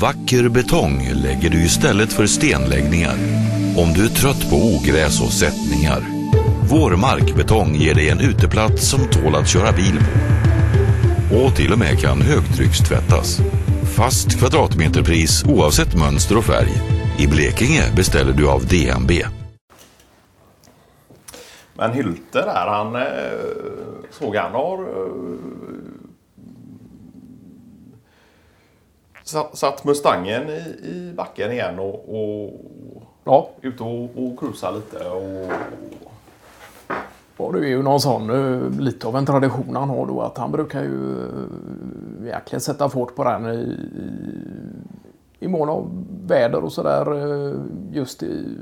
Vacker betong lägger du istället för stenläggningar. Om du är trött på ogräs och sättningar. Vår markbetong ger dig en uteplats som tål att köra bil på. Och till och med kan högtryckstvättas. Fast kvadratmeterpris oavsett mönster och färg. I Blekinge beställer du av DNB. Men Hylte där, han eh, såg han har eh, satt, Mustangen i, i backen igen och, och Ja, ute och, och cruisa lite. Och, och det är ju någon sån, eh, lite av en tradition han har då att han brukar ju eh, verkligen sätta fart på den i, i, i mån av väder och sådär. eh, Just i,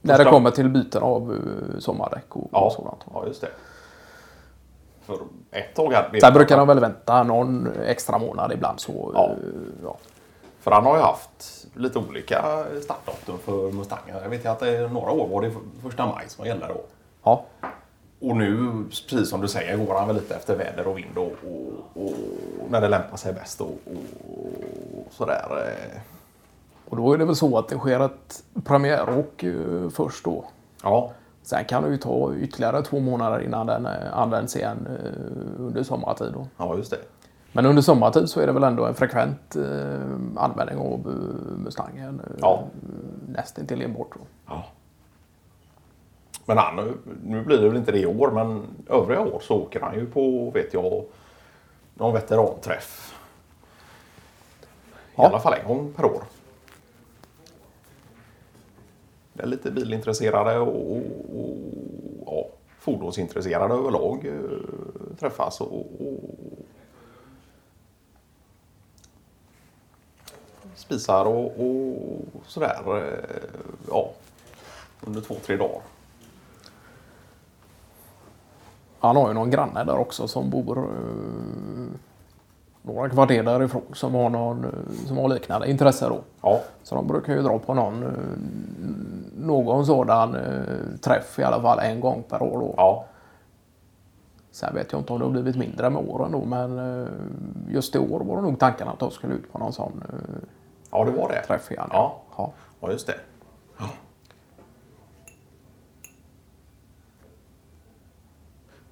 när det kommer till byten av eh, sommardäck och, och sådant. ja, just det. För ett tag hade Sen brukar de väl vänta någon extra månad ibland så. Ja. ja. För han har ju haft lite olika startdatum för Mustangen. Jag vet ju att det är några år var det första maj som gällde då. ja. Och nu, precis som du säger, går han väl lite efter väder och vind och, och, och när det lämpar sig bäst och, och sådär. eh. Och då är det väl så att det sker ett premiäråk eh, först då. Ja, Sen kan det ju ta ytterligare två månader innan den eh, används igen eh, under sommartid. Då. ja just det. Men under sommartid så är det väl ändå en frekvent eh, användning av Mustangen. Ja. Nästintill enbart. Ja. Men han, nu blir det väl inte det i år, men övriga år så åker han ju på, vet jag, någon veteranträff. I Ja. alla fall en gång per år. Det är lite bilintresserade och, och, och ja, fordonsintresserade överlag eh, träffas. Och, och spisar och, och sådär. eh, Ja, under två, tre dagar. Han har ju någon granne där också som bor eh, några kvarter därifrån som har, någon, eh, som har liknande intresse. Då. Ja, Så de brukar ju dra på någon, eh, någon sådan eh, träff i alla fall en gång per år. Då. ja, Sen vet jag inte om det har blivit mindre med åren då, men eh, just i år var det nog tanken att de skulle ut på någon sån eh, ja det var det. träff igen. Ja. Ja. Ja, just det.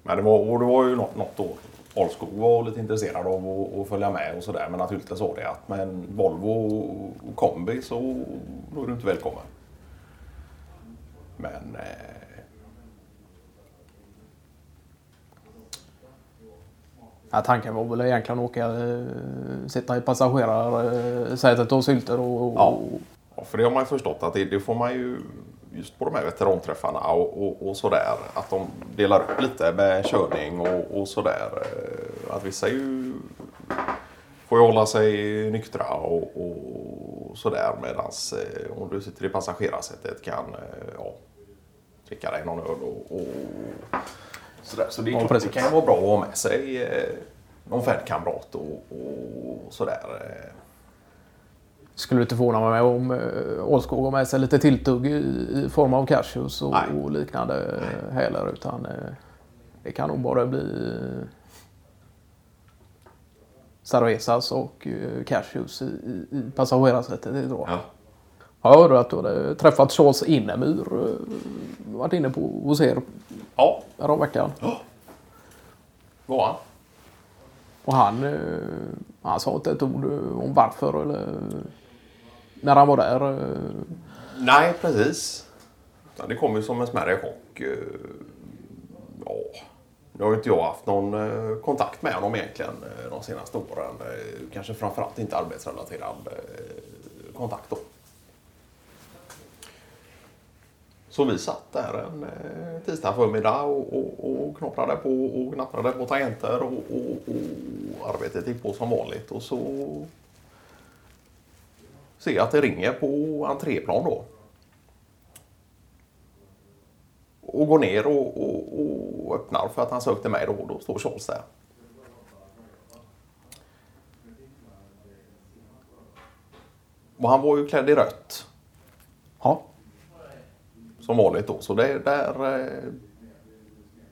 Men det var, och det var ju något, något år. Alskog var lite intresserad av att, att följa med och sådär. Men naturligtvis sa det att med en Volvo och kombi så då är du inte välkommen. Men eh, Ja, tanken var väl egentligen att åka, eh, sitta i passagerarsätet hos Hylter och, och, Ja. Ja, för det har man ju förstått att det, det får man ju just på de här veteranträffarna och, och, och sådär. Att de delar upp lite med körning och, och sådär. Eh, Att vissa ju får ju hålla sig nyktra och, och sådär. Medans eh, om du sitter i passagerarsätet kan eh, ja, dricka dig någon öl och, och sådär. Så det, är Ja, klart, det kan ju vara bra att ha med sig eh, någon färdkamrat och, och sådär. eh. Skulle inte förvåna mig om eh, Ålskog har med sig lite tilltugg i, form av cashews och, Nej. och liknande eh, heller. Utan det kan nog bara bli cervezas och cashews i, i, i passagerarsätet. Ja. Jag hörde att du hade träffat Charles Innemyr. eh, Varit inne på hos er ja, häromveckan. var han. Och han, eh, han sa inte ett ord eh, om varför eller när han var där. eh. Nej, precis. Ja, Det kom ju som en smärre chock. Ja, nu har ju inte jag haft någon kontakt med honom egentligen de senaste åren. Kanske framförallt inte arbetsrelaterad kontakt då. Så vi satt där en eh, tisdag förmiddag och, och, och knapprade på och knapprade på tangenter och, och, och arbetet gick på som vanligt. Och så ser jag att det ringer på entréplan då. Och går ner och, och, och öppnar för att han sökte mig då. Då står Charles där. Och han var ju klädd i rött som vanligt då. Så det där... eh,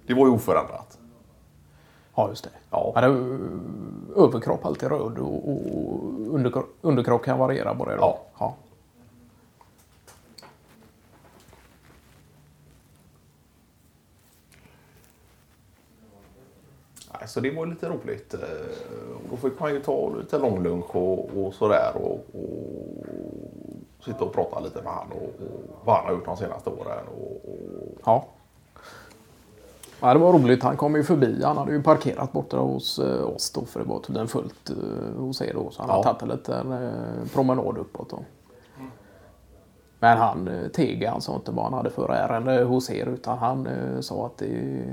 Det var ju oförändrat. Ja, just det. Ja. Ja, det överkropp alltid röd och, och underkropp, underkropp kan variera på det. Då. Ja. ja. Nej, Så det var lite roligt. Eh, och Då fick man ju ta lite långlunch och, och sådär och, och sitta och prata lite med han och, och vad han har gjort de senaste åren. Och, och, Ja. Ja, det var roligt. Han kom ju förbi. Han hade ju parkerat borta hos eh, oss då, för det var tydligen fullt eh, hos er då. Så han Ja. har tagit en liten eh, promenad uppåt då. Men han teg. Han sa inte vad han hade för ärende hos er utan han sa att det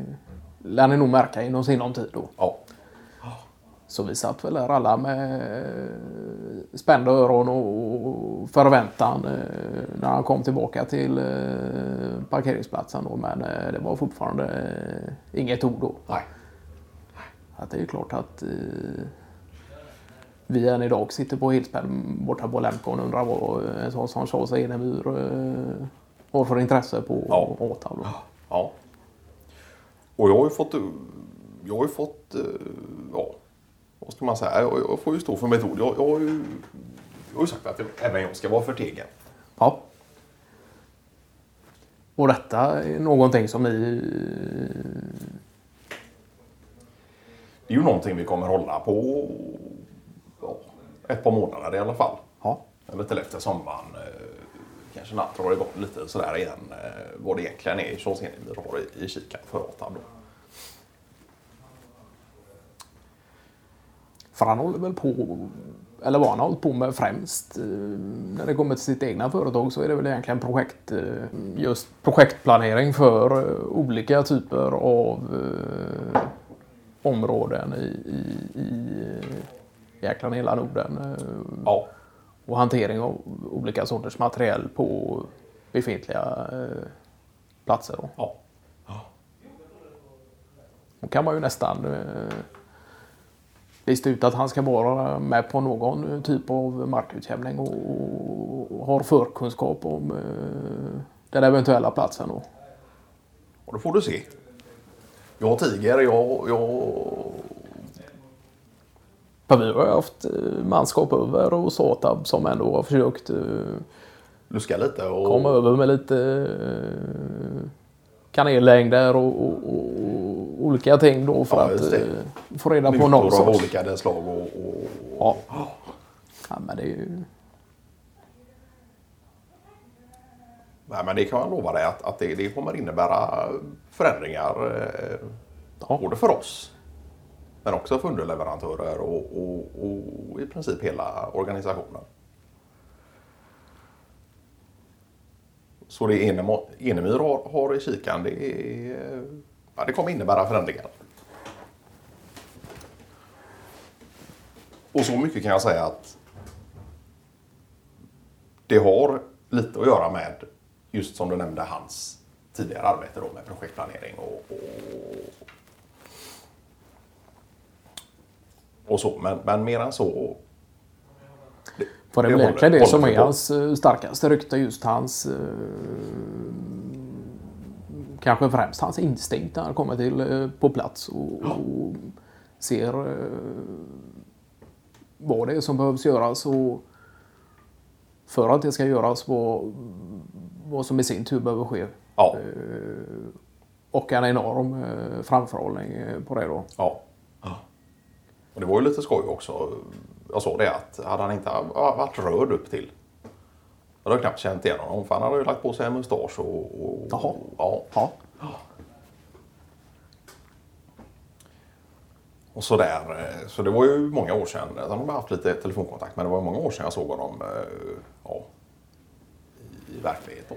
lär ni nog märka inom sinom tid då. ja. Så vi satt väl där alla med eh, spända öron och förväntan eh, när han kom tillbaka till eh, parkeringsplatsen. Då. Men det var fortfarande inget ord då. Nej. Att det är ju klart att vi än idag sitter på Hillspän borta på Lemcon och undrar vad en sån som Charles Enemyr har för intresse på Ja. Åtav. då. Ja. Och jag har ju fått... Jag har ju fått... Ja, vad ska man säga? Jag, jag får ju stå för mitt ord. Jag, jag, har, ju, jag har ju sagt att jag, även jag ska vara förtegen. Ja. Och detta är någonting som ni Det är ju någonting vi kommer hålla på ja, ett par månader i alla fall. Ja. Till efter sommaren. eh, Kanske natt drar igång lite sådär igen. eh, Vad det egentligen är Charles Enemyr har i, i kikan för Åtab då. För han håller väl på, eller vad han har hållit på med främst eh, när det kommer till sitt egna företag så är det väl egentligen projekt, eh, just projektplanering för eh, olika typer av områden i, i, i egentligen hela Norden. Ja, Och hantering av olika sorters materiell på befintliga platser. Då. ja. Då kan man ju nästan lista ut att han ska vara med på någon typ av markutjämning och, och har förkunskap om eh, den eventuella platsen. Då. Och då får du se. Jag tiger, jag... jag... För vi har ju haft eh, manskap över och Satab som ändå har försökt eh, luskar lite och... komma över med lite eh, kanellängder och, och, och, och olika ting då för Ja, att eh, få reda på Mutor någon av olika slag och... och... Ja. ja, men det är ju... Nej, men det kan jag lova dig att, att det, det kommer innebära förändringar. Eh, Ja. Både för oss men också för underleverantörer och, och, och i princip hela organisationen. Så det Enemyr har, har i kikan det, är, ja, det kommer innebära förändringar. Och så mycket kan jag säga att det har lite att göra med just som du nämnde hans tidigare arbete då med projektplanering och, och, och så. Men, men mer än så. För det är Det det som är hans eh, starkaste rykte, just hans... Eh, kanske främst hans instinkt när han kommer till eh, på plats och, och ser eh, vad det är som behövs göras och för att det ska göras vad, vad som i sin tur behöver ske. Ja, Och en enorm eh, framförhållning eh, på det då. ja. Och det var ju lite skoj också. Jag sa det att hade han inte varit röd upp till. Jag hade knappt känt igen honom för han hade ju lagt på sig en mustasch och... och Jaha. Ja. Ja. Och sådär. eh, Så det var ju många år sedan. Han har haft lite telefonkontakt men det var många år sedan jag såg honom eh, ja, i verklighet. Då.